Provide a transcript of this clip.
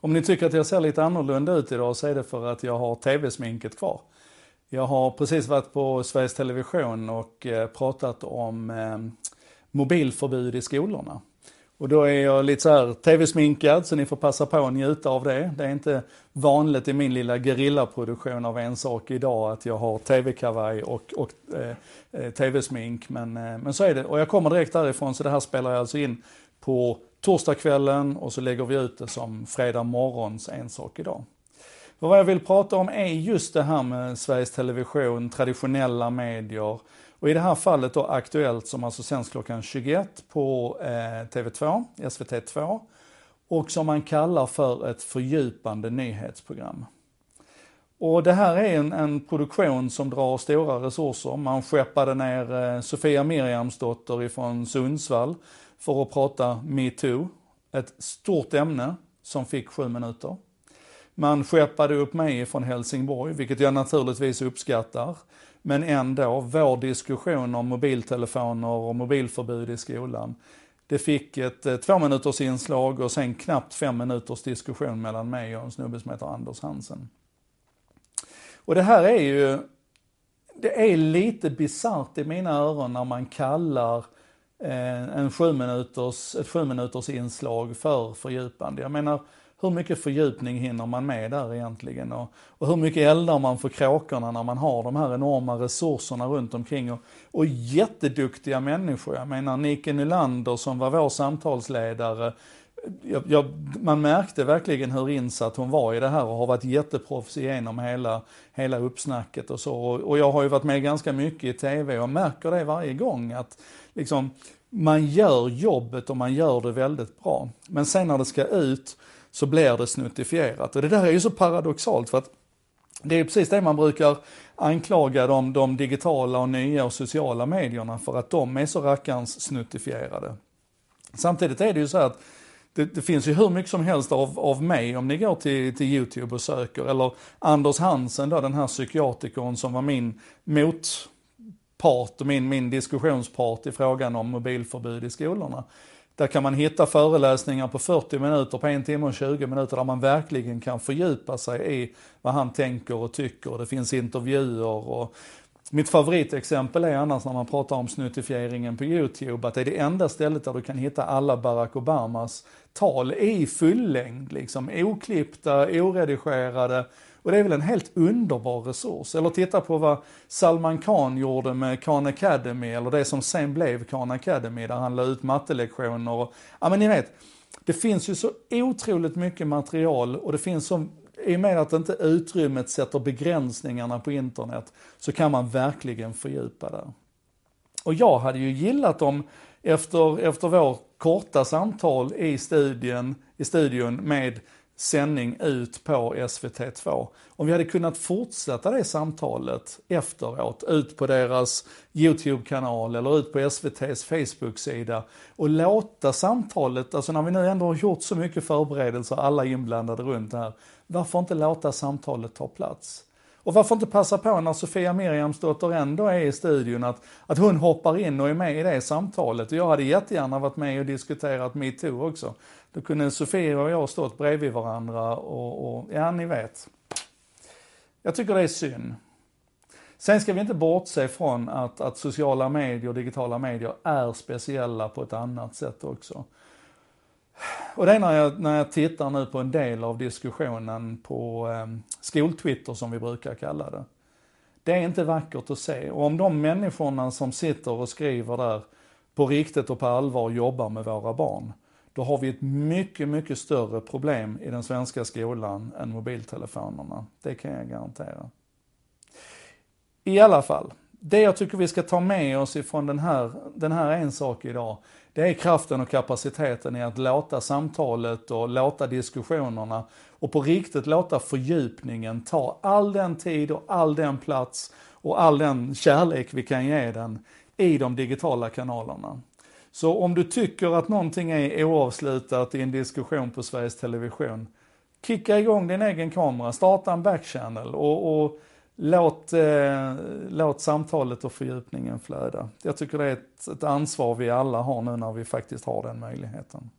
Om ni tycker att jag ser lite annorlunda ut idag så är det för att jag har tv-sminket kvar. Jag har precis varit på Sveriges Television och eh, pratat om eh, mobilförbud i skolorna. Och då är jag lite så här tv-sminkad så ni får passa på att njuta av det. Det är inte vanligt i min lilla gerillaproduktion av en sak idag att jag har tv-kavaj och, och eh, eh tv-smink. Men, eh, men så är det. Och jag kommer direkt därifrån så det här spelar jag alltså in på torsdagskvällen och så lägger vi ut det som fredag morgons en sak idag. För vad jag vill prata om är just det här med Sveriges Television, traditionella medier och i det här fallet då Aktuellt som alltså sänds klockan 21 på eh, TV2, SVT2 och som man kallar för ett fördjupande nyhetsprogram. Och det här är en, en, produktion som drar stora resurser. Man skeppade ner eh, Sofia Miriamsdotter ifrån Sundsvall för att prata metoo. Ett stort ämne som fick sju minuter. Man skeppade upp mig från Helsingborg, vilket jag naturligtvis uppskattar. Men ändå, vår diskussion om mobiltelefoner och mobilförbud i skolan. Det fick ett eh, två minuters inslag och sen knappt fem minuters diskussion mellan mig och en snubbe som heter Anders Hansen. Och det här är ju, det är lite bisarrt i mina öron när man kallar eh, en sju minuters, ett sju minuters inslag för fördjupande. Jag menar, hur mycket fördjupning hinner man med där egentligen? Och, och hur mycket eldar man för kråkorna när man har de här enorma resurserna runt omkring och, och jätteduktiga människor. Jag menar Nike Nylander som var vår samtalsledare, jag, jag, man märkte verkligen hur insatt hon var i det här och har varit jätteproffs igenom hela, hela uppsnacket och så. Och, och jag har ju varit med ganska mycket i TV och märker det varje gång att liksom, man gör jobbet och man gör det väldigt bra. Men sen när det ska ut så blir det snuttifierat. Och det där är ju så paradoxalt för att det är precis det man brukar anklaga de, de digitala och nya och sociala medierna för att de är så rackarns snuttifierade. Samtidigt är det ju så att det, det, finns ju hur mycket som helst av, av mig om ni går till, till YouTube och söker. Eller Anders Hansen då, den här psykiatrikern som var min motpart och min, min diskussionspart i frågan om mobilförbud i skolorna. Där kan man hitta föreläsningar på 40 minuter, på en timme och 20 minuter där man verkligen kan fördjupa sig i vad han tänker och tycker. Det finns intervjuer och mitt favoritexempel är annars när man pratar om snuttifieringen på YouTube, att det är det enda stället där du kan hitta alla Barack Obamas tal i fullängd, liksom oklippta, oredigerade, och det är väl en helt underbar resurs. Eller titta på vad Salman Khan gjorde med Khan Academy, eller det som sen blev Khan Academy, där han la ut mattelektioner. Och, ja men ni vet, det finns ju så otroligt mycket material och det finns så i och med att inte utrymmet sätter begränsningarna på internet så kan man verkligen fördjupa det. Och jag hade ju gillat om efter, efter vår korta samtal i studien, i studion med sändning ut på SVT2. Om vi hade kunnat fortsätta det samtalet efteråt, ut på deras YouTube-kanal eller ut på SVTs Facebook-sida och låta samtalet, alltså när vi nu ändå har gjort så mycket förberedelser, alla inblandade runt det här, varför inte låta samtalet ta plats? Och varför inte passa på när Sofia Miriamsdotter ändå är i studion att, att hon hoppar in och är med i det samtalet. Och jag hade jättegärna varit med och diskuterat metoo också. Då kunde Sofia och jag stått bredvid varandra och, och ja, ni vet. Jag tycker det är synd. Sen ska vi inte bortse från att, att sociala medier och digitala medier är speciella på ett annat sätt också. Och det är när jag, när jag tittar nu på en del av diskussionen på eh, skoltwitter som vi brukar kalla det. Det är inte vackert att se. Och om de människorna som sitter och skriver där på riktigt och på allvar jobbar med våra barn, då har vi ett mycket, mycket större problem i den svenska skolan än mobiltelefonerna. Det kan jag garantera. I alla fall, det jag tycker vi ska ta med oss ifrån den här, den här en sak idag, det är kraften och kapaciteten i att låta samtalet och låta diskussionerna och på riktigt låta fördjupningen ta all den tid och all den plats och all den kärlek vi kan ge den i de digitala kanalerna. Så om du tycker att någonting är oavslutat i en diskussion på Sveriges Television, kicka igång din egen kamera, starta en backchannel och, och låt, eh, låt samtalet och fördjupningen flöda. Jag tycker det är ett, ett ansvar vi alla har nu när vi faktiskt har den möjligheten.